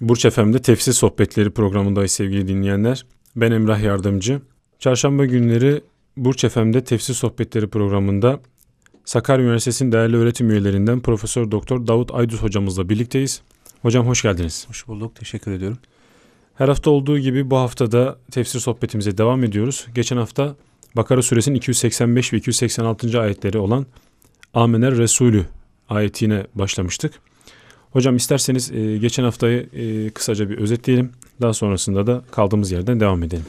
Burç FM'de Tefsir Sohbetleri programındayız sevgili dinleyenler. Ben Emrah Yardımcı. Çarşamba günleri Burç FM'de Tefsir Sohbetleri programında Sakarya Üniversitesi'nin değerli öğretim üyelerinden Profesör Doktor Davut Aydus hocamızla birlikteyiz. Hocam hoş geldiniz. Hoş bulduk. Teşekkür ediyorum. Her hafta olduğu gibi bu haftada tefsir sohbetimize devam ediyoruz. Geçen hafta Bakara suresinin 285 ve 286. ayetleri olan Amener Resulü ayetine başlamıştık. Hocam isterseniz e, geçen haftayı e, kısaca bir özetleyelim. Daha sonrasında da kaldığımız yerden devam edelim.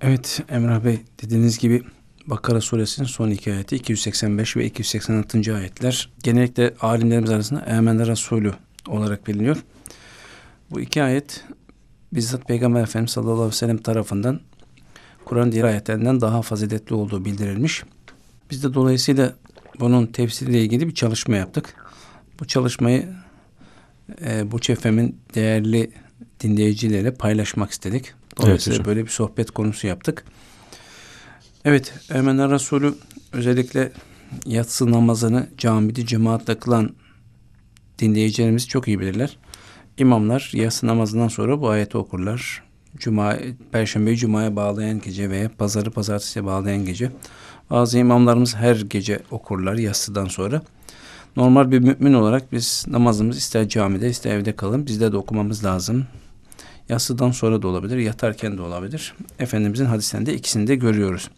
Evet Emrah Bey dediğiniz gibi Bakara suresinin son iki ayeti 285 ve 286. ayetler genellikle alimlerimiz arasında Emen Resulü olarak biliniyor. Bu iki ayet bizzat Peygamber Efendimiz sallallahu aleyhi ve sellem tarafından Kur'an diğer ayetlerinden daha faziletli olduğu bildirilmiş. Biz de dolayısıyla bunun tefsiriyle ilgili bir çalışma yaptık. Bu çalışmayı e, bu çefemin değerli dinleyicileriyle paylaşmak istedik. Dolayısıyla evet, böyle bir sohbet konusu yaptık. Evet, Ermeni Resulü özellikle yatsı namazını camide cemaatle kılan dinleyicilerimiz çok iyi bilirler. İmamlar yatsı namazından sonra bu ayeti okurlar. Cuma, Perşembeyi Cuma'ya bağlayan gece veya Pazarı Pazartesi'ye bağlayan gece. Bazı imamlarımız her gece okurlar yatsıdan sonra. Normal bir mümin olarak biz namazımız ister camide ister evde kalın. Bizde de okumamız lazım. Yatsıdan sonra da olabilir, yatarken de olabilir. Efendimizin hadislerinde ikisini de görüyoruz.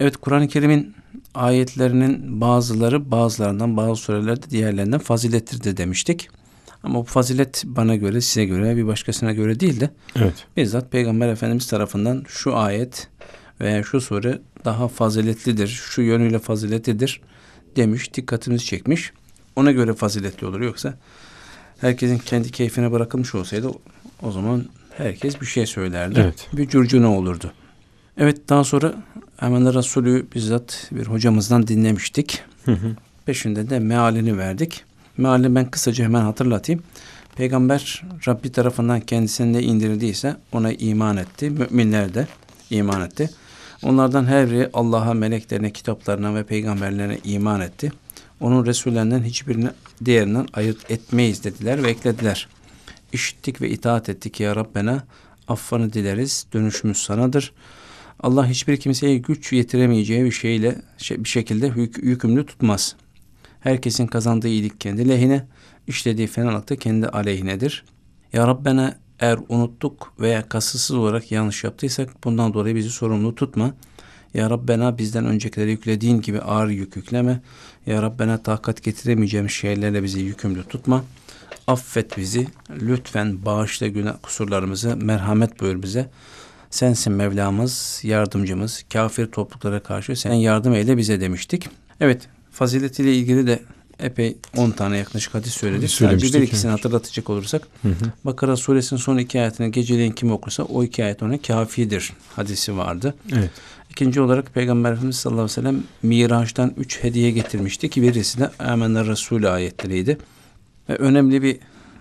Evet Kur'an-ı Kerim'in ayetlerinin bazıları bazılarından bazı surelerde diğerlerinden fazilettir de demiştik. Ama bu fazilet bana göre, size göre, bir başkasına göre değil de evet. bizzat Peygamber Efendimiz tarafından şu ayet veya şu sure daha faziletlidir, şu yönüyle faziletlidir demiş, dikkatimizi çekmiş. Ona göre faziletli olur. Yoksa herkesin kendi keyfine bırakılmış olsaydı o zaman herkes bir şey söylerdi. Evet. Bir curcuna olurdu. Evet daha sonra hemen Resulü bizzat bir hocamızdan dinlemiştik. Hı hı. Peşinde de mealini verdik. Mealini ben kısaca hemen hatırlatayım. Peygamber Rabbi tarafından kendisine ne indirildiyse ona iman etti. Müminler de iman etti. Onlardan her biri Allah'a, meleklerine, kitaplarına ve peygamberlerine iman etti. Onun Resullerinden hiçbirini diğerinden ayırt etmeyiz dediler ve eklediler. İşittik ve itaat ettik ya Rabbena. Affanı dileriz. Dönüşümüz sanadır. Allah hiçbir kimseye güç yetiremeyeceği bir şeyle şey, bir şekilde yük, yükümlü tutmaz. Herkesin kazandığı iyilik kendi lehine, işlediği fenalık da kendi aleyhinedir. Ya Rabbena eğer unuttuk veya kasıtsız olarak yanlış yaptıysak bundan dolayı bizi sorumlu tutma. Ya Rabbena bizden öncekileri yüklediğin gibi ağır yük yükleme. Ya Rabbena takat getiremeyeceğimiz şeylerle bizi yükümlü tutma. Affet bizi. Lütfen bağışla günah kusurlarımızı. Merhamet buyur bize. Sensin Mevlamız, yardımcımız. Kafir topluluklara karşı sen yardım eyle bize demiştik. Evet, faziletiyle ilgili de epey 10 tane yaklaşık hadis söyledik. Sadece bir ikisini evet. hatırlatacak olursak hı hı. Bakara suresinin son iki ayetini geceleyin kim okursa o iki ayet ona kafidir hadisi vardı. Evet. İkinci olarak Peygamber Efendimiz sallallahu aleyhi ve sellem Miraç'tan üç hediye getirmişti ki birisi de Amener Resulü ayetleriydi. Ve önemli bir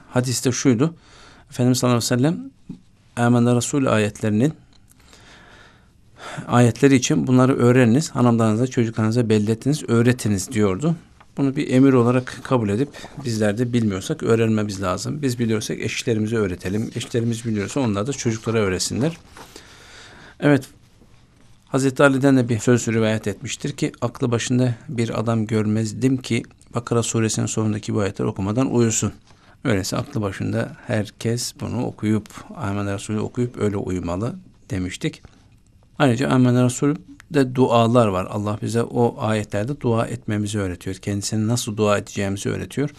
hadis de şuydu. Efendimiz sallallahu aleyhi ve sellem Amener Resulü ayetlerinin ayetleri için bunları öğreniniz. Hanımlarınıza, çocuklarınıza bellettiniz, öğretiniz diyordu. Bunu bir emir olarak kabul edip bizler de bilmiyorsak öğrenmemiz lazım. Biz biliyorsak eşlerimize öğretelim. Eşlerimiz biliyorsa onlar da çocuklara öğretsinler. Evet Hazreti Ali'den de bir söz rivayet etmiştir ki aklı başında bir adam görmezdim ki Bakara suresinin sonundaki bu ayetler okumadan uyusun. Öyleyse aklı başında herkes bunu okuyup Amen Resulü okuyup öyle uyumalı demiştik. Ayrıca Amen Resulü de dualar var. Allah bize o ayetlerde dua etmemizi öğretiyor. Kendisine nasıl dua edeceğimizi öğretiyor.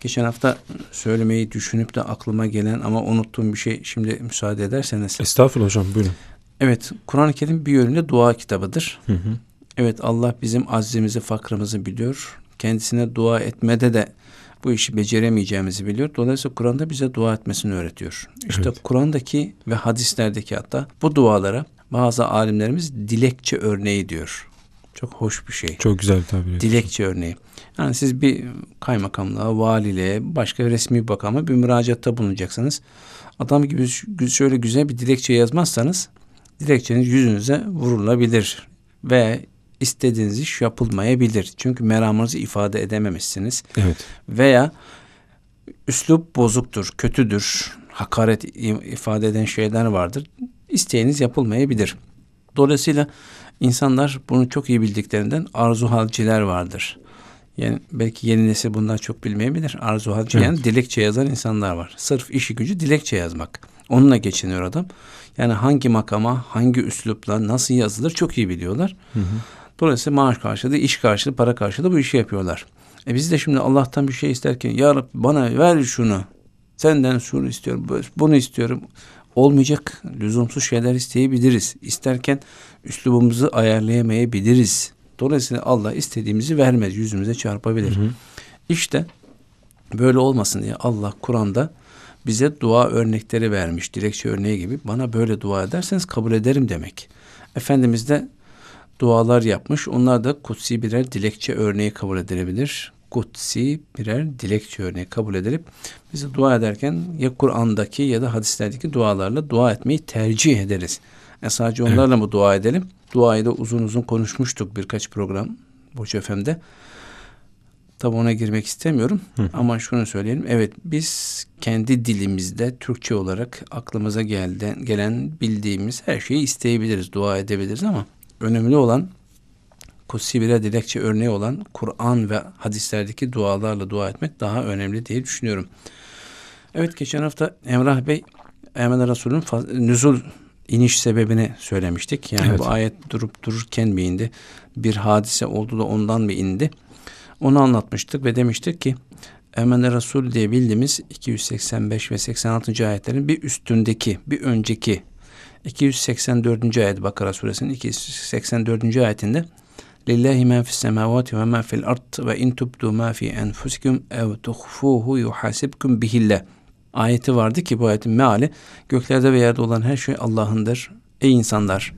Geçen hafta söylemeyi düşünüp de aklıma gelen ama unuttuğum bir şey şimdi müsaade ederseniz. Estağfurullah hocam buyurun. Evet Kur'an-ı Kerim bir yönüyle dua kitabıdır. Hı hı. Evet Allah bizim aczimizi, fakrımızı biliyor. Kendisine dua etmede de bu işi beceremeyeceğimizi biliyor. Dolayısıyla Kur'an'da bize dua etmesini öğretiyor. İşte evet. Kur'an'daki ve hadislerdeki hatta bu dualara bazı alimlerimiz dilekçe örneği diyor. Çok hoş bir şey. Çok güzel bir tabir. Dilekçe örneği. Yani siz bir kaymakamlığa, valiliğe, başka resmi bakama bir müracaatta bulunacaksınız. Adam gibi şöyle güzel bir dilekçe yazmazsanız dilekçeniz yüzünüze vurulabilir ve istediğiniz iş yapılmayabilir. Çünkü meramınızı ifade edememişsiniz. Evet. Veya üslup bozuktur, kötüdür, hakaret ifade eden şeyler vardır. İsteğiniz yapılmayabilir. Dolayısıyla insanlar bunu çok iyi bildiklerinden arzu halciler vardır. Yani belki yeni nesil bundan çok bilmeyebilir. Arzu halci evet. yani dilekçe yazan insanlar var. Sırf işi gücü dilekçe yazmak. Onunla geçiniyor adam. Yani hangi makama, hangi üslupla nasıl yazılır çok iyi biliyorlar. Hı hı. Dolayısıyla maaş karşılığı, iş karşılığı, para karşılığı bu işi yapıyorlar. E biz de şimdi Allah'tan bir şey isterken ya Rabbi bana ver şunu. Senden şunu istiyorum, bunu istiyorum. Olmayacak lüzumsuz şeyler isteyebiliriz. İsterken üslubumuzu ayarlayamayabiliriz. Dolayısıyla Allah istediğimizi vermez, yüzümüze çarpabilir. Hı hı. İşte böyle olmasın diye Allah Kur'an'da bize dua örnekleri vermiş. Dilekçe örneği gibi. Bana böyle dua ederseniz kabul ederim demek. Efendimiz de dualar yapmış. Onlar da kutsi birer dilekçe örneği kabul edilebilir. Kutsi birer dilekçe örneği kabul edilip bize dua ederken ya Kur'an'daki ya da hadislerdeki dualarla dua etmeyi tercih ederiz. E sadece onlarla evet. mı dua edelim? Duayı da uzun uzun konuşmuştuk birkaç program Boş FM'de. Tabi ona girmek istemiyorum Hı. ama şunu söyleyelim. Evet biz kendi dilimizde Türkçe olarak aklımıza gelden, gelen bildiğimiz her şeyi isteyebiliriz, dua edebiliriz ama önemli olan kutsi bir dilekçe örneği olan Kur'an ve hadislerdeki dualarla dua etmek daha önemli diye düşünüyorum. Evet geçen hafta Emrah Bey Emre Resul'ün nüzul iniş sebebini söylemiştik. Yani evet. bu ayet durup dururken mi indi? Bir hadise oldu da ondan mı indi? Onu anlatmıştık ve demiştik ki Emene Resul diye bildiğimiz 285 ve 86. ayetlerin bir üstündeki, bir önceki 284. ayet Bakara suresinin 284. ayetinde Lillahi men fis semavati ve men fil ard ve in tubdu ma fi enfusikum ev tuhfuhu yuhasibkum bihillah ayeti vardı ki bu ayetin meali göklerde ve yerde olan her şey Allah'ındır. Ey insanlar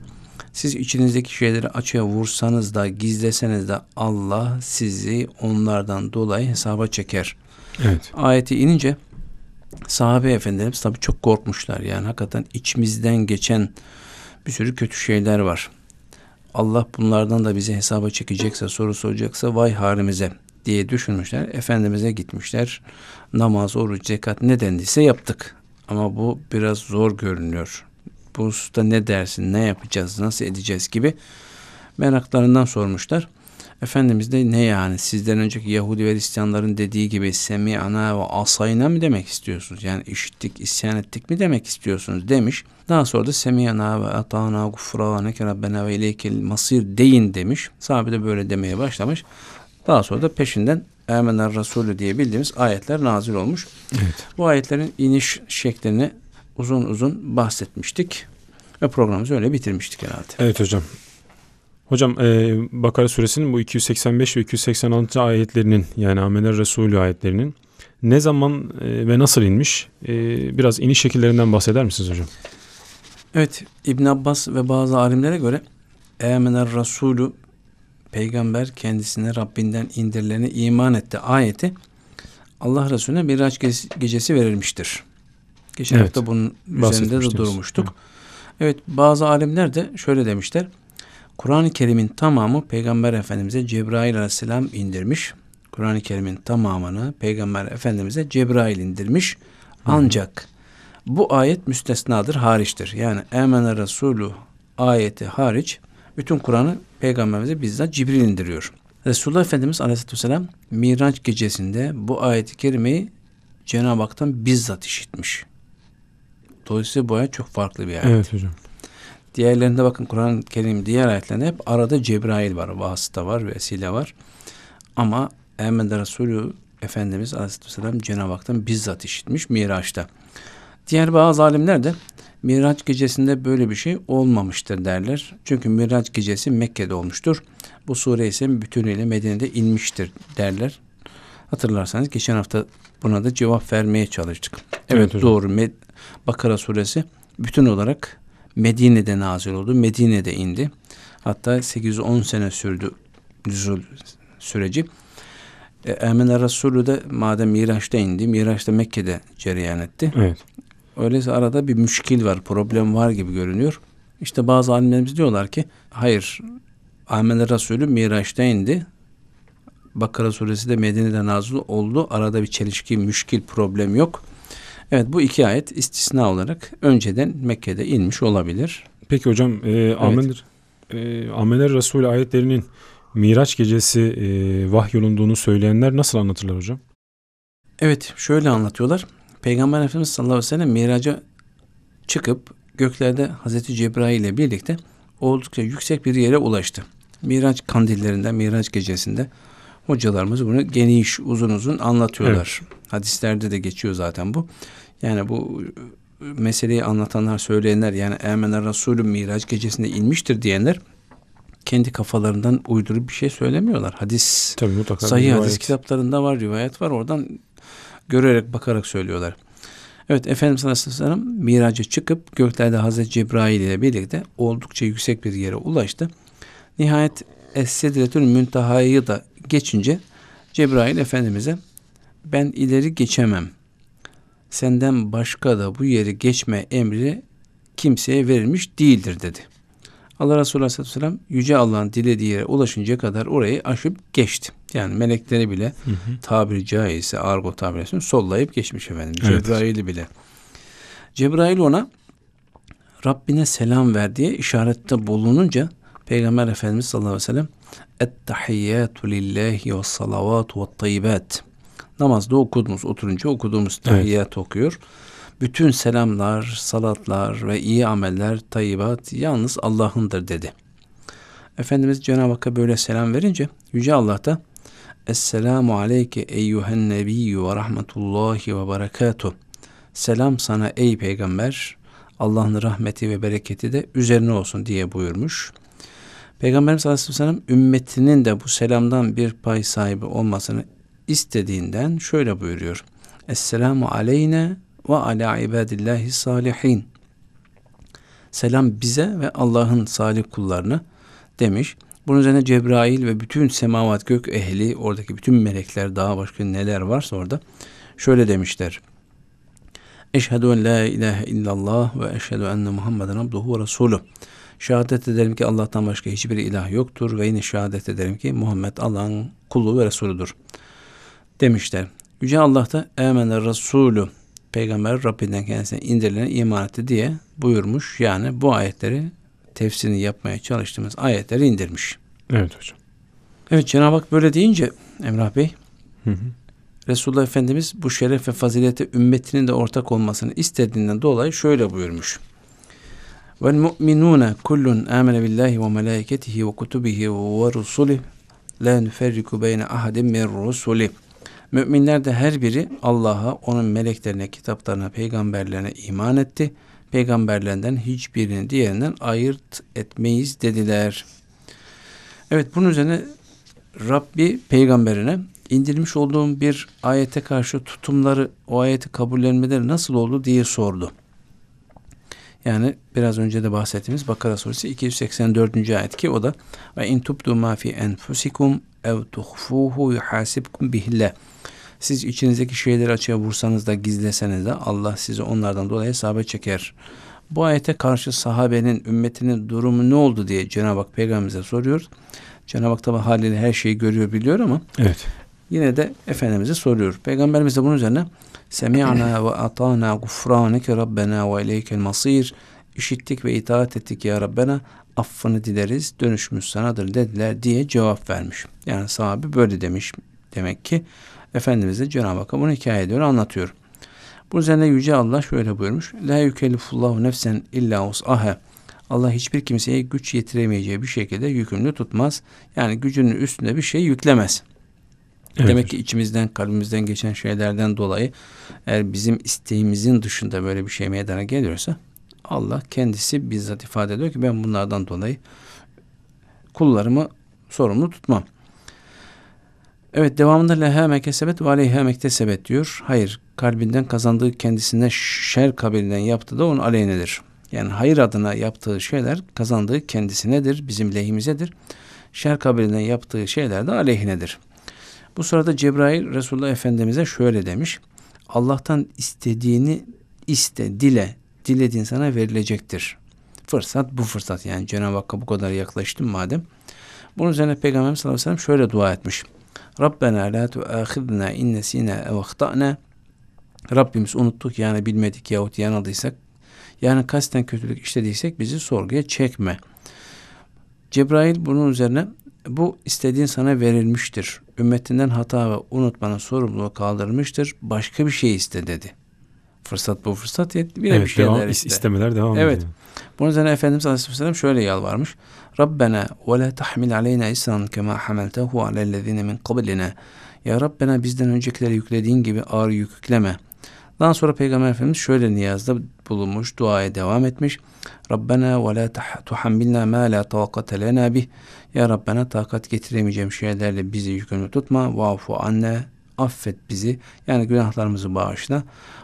siz içinizdeki şeyleri açığa vursanız da gizleseniz de Allah sizi onlardan dolayı hesaba çeker. Evet. Ayeti inince sahabe efendilerimiz tabii çok korkmuşlar. Yani hakikaten içimizden geçen bir sürü kötü şeyler var. Allah bunlardan da bize hesaba çekecekse, soru soracaksa vay halimize diye düşünmüşler. Efendimiz'e gitmişler. Namaz, oruç, zekat ne dendiyse yaptık. Ama bu biraz zor görünüyor. Bu hususta ne dersin, ne yapacağız, nasıl edeceğiz gibi meraklarından sormuşlar. Efendimiz de ne yani sizden önceki Yahudi ve Hristiyanların dediği gibi semi'ana ve asayna mı demek istiyorsunuz? Yani işittik, isyan ettik mi demek istiyorsunuz demiş. Daha sonra da semi'ana ve atana gufraneke rabbena ve ileykel masir deyin demiş. Sahabe de böyle demeye başlamış. Daha sonra da peşinden Emener Resulü diye bildiğimiz ayetler nazil olmuş. Evet. Bu ayetlerin iniş şeklini uzun uzun bahsetmiştik. Ve programımızı öyle bitirmiştik herhalde. Evet hocam. Hocam e, Bakara suresinin bu 285 ve 286 ayetlerinin yani Amener Resulü ayetlerinin ne zaman e, ve nasıl inmiş? E, biraz iniş şekillerinden bahseder misiniz hocam? Evet İbn Abbas ve bazı alimlere göre Amener Resulü peygamber kendisine Rabbinden indirilene iman etti ayeti Allah Resulüne Miraç gecesi verilmiştir. Geçen evet, hafta bunun üzerinde de durmuştuk. Hı. Evet bazı alimler de şöyle demişler. Kur'an-ı Kerim'in tamamı Peygamber Efendimiz'e Cebrail Aleyhisselam indirmiş. Kur'an-ı Kerim'in tamamını Peygamber Efendimiz'e Cebrail indirmiş. Ancak bu ayet müstesnadır, hariçtir. Yani Emene Resulü ayeti hariç bütün Kur'an'ı peygamberimize bizzat Cibril indiriyor. Resulullah Efendimiz Aleyhisselatü Vesselam Miraç gecesinde bu ayeti kerimeyi Cenab-ı Hak'tan bizzat işitmiş. Dolayısıyla bu ayet çok farklı bir ayet. Evet hocam. Diğerlerinde bakın Kur'an-ı Kerim diğer ayetlerinde hep arada Cebrail var, vasıta var, vesile var. Ama Emre Resulü Efendimiz Aleyhisselatü Vesselam Cenab-ı Hak'tan bizzat işitmiş Miraç'ta. Diğer bazı alimler de Miraç gecesinde böyle bir şey olmamıştır derler. Çünkü Miraç gecesi Mekke'de olmuştur. Bu sure ise bütünüyle Medine'de inmiştir derler. Hatırlarsanız geçen hafta buna da cevap vermeye çalıştık. Evet, evet doğru. Med Bakara suresi bütün olarak Medine'de nazil oldu. Medine'de indi. Hatta 810 sene sürdü nüzul süreci. E, Emine Resulü de madem Miraç'ta indi, Miraç'ta Mekke'de cereyan etti. Evet. Öyleyse arada bir müşkil var, problem var gibi görünüyor. İşte bazı alimlerimiz diyorlar ki hayır Amel Resulü Miraç'ta indi. Bakara suresi de Medine'de nazil oldu. Arada bir çelişki, müşkil, problem yok. Evet bu iki ayet istisna olarak önceden Mekke'de inmiş olabilir. Peki hocam e, evet. Amener, e, Amener Resulü ayetlerinin Miraç gecesi e, vahyolunduğunu söyleyenler nasıl anlatırlar hocam? Evet şöyle anlatıyorlar. Peygamber Efendimiz sallallahu aleyhi ve sellem miraca çıkıp göklerde Hazreti Cebrail ile birlikte oldukça yüksek bir yere ulaştı. Miraç kandillerinden, Miraç gecesinde hocalarımız bunu geniş, uzun uzun anlatıyorlar. Evet. Hadislerde de geçiyor zaten bu. Yani bu e, meseleyi anlatanlar, söyleyenler yani Emener Resulü Miraç gecesinde inmiştir diyenler kendi kafalarından uydurup bir şey söylemiyorlar. Hadis, Tabii, mutlaka sayı hadis kitaplarında var, rivayet var. Oradan görerek, bakarak söylüyorlar. Evet Efendimiz Aleyhisselam aleyhi miraca çıkıp göklerde Hazreti Cebrail ile birlikte oldukça yüksek bir yere ulaştı. Nihayet Es-Sedretül Münteha'yı da geçince Cebrail Efendimiz'e ben ileri geçemem. Senden başka da bu yeri geçme emri kimseye verilmiş değildir dedi. Allah Resulü Aleyhisselam Yüce Allah'ın dilediği yere ulaşıncaya kadar orayı aşıp geçti. Yani melekleri bile hı hı. tabiri caizse argo tabiri sollayıp geçmiş efendim. Evet. Cebrail'i bile. Cebrail ona Rabbine selam ver diye işarette bulununca Peygamber Efendimiz sallallahu aleyhi ve sellem Ettahiyyatu lillahi ve salavatu ve tayyibat Namazda okuduğumuz, oturunca okuduğumuz tahiyyat evet. okuyor. Bütün selamlar, salatlar ve iyi ameller, tayyibat yalnız Allah'ındır dedi. Efendimiz Cenab-ı Hakk'a böyle selam verince Yüce Allah da Esselamu aleyke eyyühen nebiyyü ve rahmetullahi ve berekatuh. Selam sana ey peygamber. Allah'ın rahmeti ve bereketi de üzerine olsun diye buyurmuş. Peygamberimiz Aleyhisselam ümmetinin de bu selamdan bir pay sahibi olmasını istediğinden şöyle buyuruyor. Esselamu aleyne ve ala ibadillahi salihin. Selam bize ve Allah'ın salih kullarını demiş. Bunun üzerine Cebrail ve bütün semavat gök ehli, oradaki bütün melekler daha başka neler varsa orada şöyle demişler. Eşhedü en la ilahe illallah ve eşhedü enne Muhammeden abduhu ve resulü. Şehadet ederim ki Allah'tan başka hiçbir ilah yoktur ve yine şehadet ederim ki Muhammed Allah'ın kulu ve Resuludur demişler. Yüce Allah da Emener Resulü Peygamber Rabbinden kendisine indirilen iman etti diye buyurmuş. Yani bu ayetleri tefsirini yapmaya çalıştığımız ayetleri indirmiş. Evet hocam. Evet Cenab-ı Hak böyle deyince Emrah Bey hı hı. Resulullah Efendimiz bu şeref ve fazilete ümmetinin de ortak olmasını istediğinden dolayı şöyle buyurmuş. Vel mu'minune kullun amene billahi ve melaiketihi ve kutubihi ve rusulih la rusuli. Müminler de her biri Allah'a, onun meleklerine, kitaplarına, peygamberlerine iman etti. Peygamberlerinden hiçbirini diğerinden ayırt etmeyiz dediler. Evet bunun üzerine Rabbi peygamberine indirmiş olduğum bir ayete karşı tutumları, o ayeti kabullenmeleri nasıl oldu diye sordu. Yani biraz önce de bahsettiğimiz Bakara suresi 284. ayet ki o da ve in tubdu ma fi enfusikum ev tuhfuhu yuhasibkum bihillah. Siz içinizdeki şeyleri açığa vursanız da gizleseniz de Allah sizi onlardan dolayı hesaba çeker. Bu ayete karşı sahabenin, ümmetinin durumu ne oldu diye Cenab-ı Hak peygamberimize soruyor. Cenab-ı Hak tabi haliyle her şeyi görüyor, biliyor ama evet. Yine de Efendimiz'e soruyor. Peygamberimiz de bunun üzerine Semi'na ve atana gufraneke rabbena ve ileykel masir işittik ve itaat ettik ya Rabbena affını dileriz dönüşümüz sanadır dediler diye cevap vermiş. Yani sahabe böyle demiş demek ki Efendimiz de Cenab-ı Hakk'a bunu hikaye ediyor, anlatıyor. Bu üzerine Yüce Allah şöyle buyurmuş. La yükellifullahu nefsen illa us'aha. Allah hiçbir kimseye güç yetiremeyeceği bir şekilde yükümlü tutmaz. Yani gücünün üstünde bir şey yüklemez. Evet. Demek ki içimizden, kalbimizden geçen şeylerden dolayı eğer bizim isteğimizin dışında böyle bir şey meydana geliyorsa Allah kendisi bizzat ifade ediyor ki ben bunlardan dolayı kullarımı sorumlu tutmam. Evet devamında leha mekesebet ve aleyha mektesebet diyor. Hayır kalbinden kazandığı kendisine şer kabilinden yaptığı da onun aleyhinedir. Yani hayır adına yaptığı şeyler kazandığı kendisinedir, bizim lehimizedir. Şer kabilinden yaptığı şeyler de aleyhinedir. Bu sırada Cebrail Resulullah Efendimiz'e şöyle demiş. Allah'tan istediğini iste, dile, dilediğin sana verilecektir. Fırsat bu fırsat yani Cenab-ı Hakk'a bu kadar yaklaştım madem. Bunun üzerine Peygamberimiz sallallahu aleyhi ve sellem şöyle dua etmiş. Rabbena la tuâkhidna in nesina ev ahtana. Rabbimiz unuttuk yani bilmedik yahut yanıldıysak yani kasten kötülük işlediysek bizi sorguya çekme. Cebrail bunun üzerine bu istediğin sana verilmiştir. Ümmetinden hata ve unutmanın sorumluluğu kaldırılmıştır. Başka bir şey iste dedi. Fırsat bu fırsat yetti. Yine evet, bir şeyler devam, iste. istemeler devam Evet. ediyor. Bunun üzerine Efendimiz Aleyhisselam şöyle yalvarmış. Rabbena ve la tahmil aleyna isran kema hamaltehu alellezine min qablina. Ya Rabbena bizden öncekilere yüklediğin gibi ağır yük yükleme. Daha sonra Peygamber Efendimiz şöyle niyazda bulunmuş, duaya devam etmiş. Rabbena ve la tuhammilna ma la taqate lena bih. Ya Rabbena takat getiremeyeceğim şeylerle bizi yükümlü tutma. Vafu anne affet bizi. Yani günahlarımızı bağışla.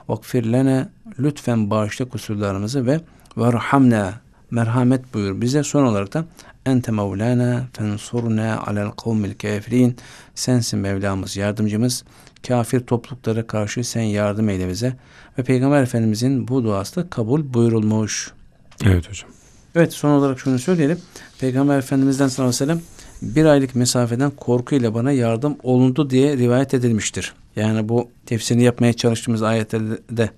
Vakfir lene lütfen bağışla kusurlarımızı ve verhamna merhamet buyur bize. Son olarak da ente mevlana fensurna alel kavmil kafirin. Sensin Mevlamız, yardımcımız. Kafir topluluklara karşı sen yardım eyle bize. Ve Peygamber Efendimizin bu duası da kabul buyurulmuş. Evet hocam. Evet son olarak şunu söyleyelim. Peygamber Efendimiz'den sallallahu aleyhi ve sellem bir aylık mesafeden korkuyla bana yardım olundu diye rivayet edilmiştir. Yani bu tefsirini yapmaya çalıştığımız ayetlerde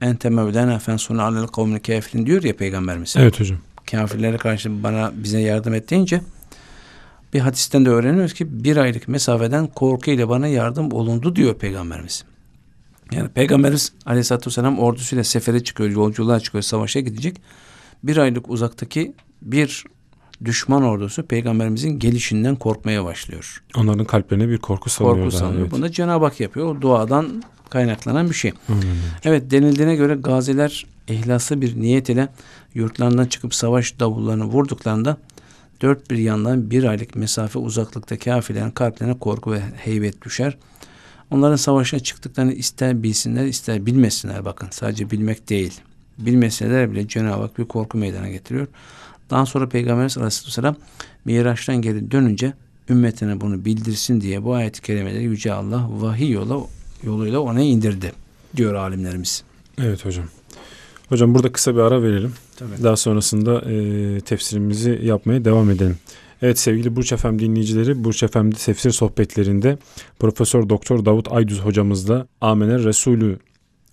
ente mevlana fensuna alel kavmil kafirin diyor ya peygamberimiz. Evet hocam. Kafirlere karşı bana bize yardım et deyince bir hadisten de öğreniyoruz ki bir aylık mesafeden korkuyla bana yardım olundu diyor peygamberimiz. Yani peygamberimiz aleyhissalatü vesselam ordusuyla sefere çıkıyor, yolculuğa çıkıyor, savaşa gidecek. Bir aylık uzaktaki bir düşman ordusu peygamberimizin gelişinden korkmaya başlıyor. Onların kalplerine bir korku salıyor. Korku daha, sanıyor. Evet. Bunu da Cenab-ı Hak yapıyor. O duadan kaynaklanan bir şey. Aynen. Evet denildiğine göre gaziler ihlaslı bir niyet ile yurtlarından çıkıp savaş davullarını vurduklarında dört bir yandan bir aylık mesafe uzaklıkta kafirlerin kalplerine korku ve heybet düşer. Onların savaşa çıktıklarını ister bilsinler ister bilmesinler bakın sadece bilmek değil. Bilmeseler bile Cenab-ı Hak bir korku meydana getiriyor. Daha sonra Peygamberimiz Aleyhisselam Miraç'tan geri dönünce ümmetine bunu bildirsin diye bu ayet-i kerimeleri Yüce Allah vahiy yola, yoluyla ona indirdi diyor alimlerimiz. Evet hocam. Hocam burada kısa bir ara verelim. Tabii. Daha sonrasında e, tefsirimizi yapmaya devam edelim. Evet sevgili Burç Efem dinleyicileri, Burç Efem'de tefsir sohbetlerinde Profesör Doktor Davut Aydüz hocamızla Amener Resulü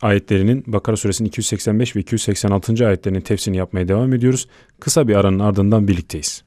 ayetlerinin Bakara suresinin 285 ve 286. ayetlerinin tefsirini yapmaya devam ediyoruz. Kısa bir aranın ardından birlikteyiz.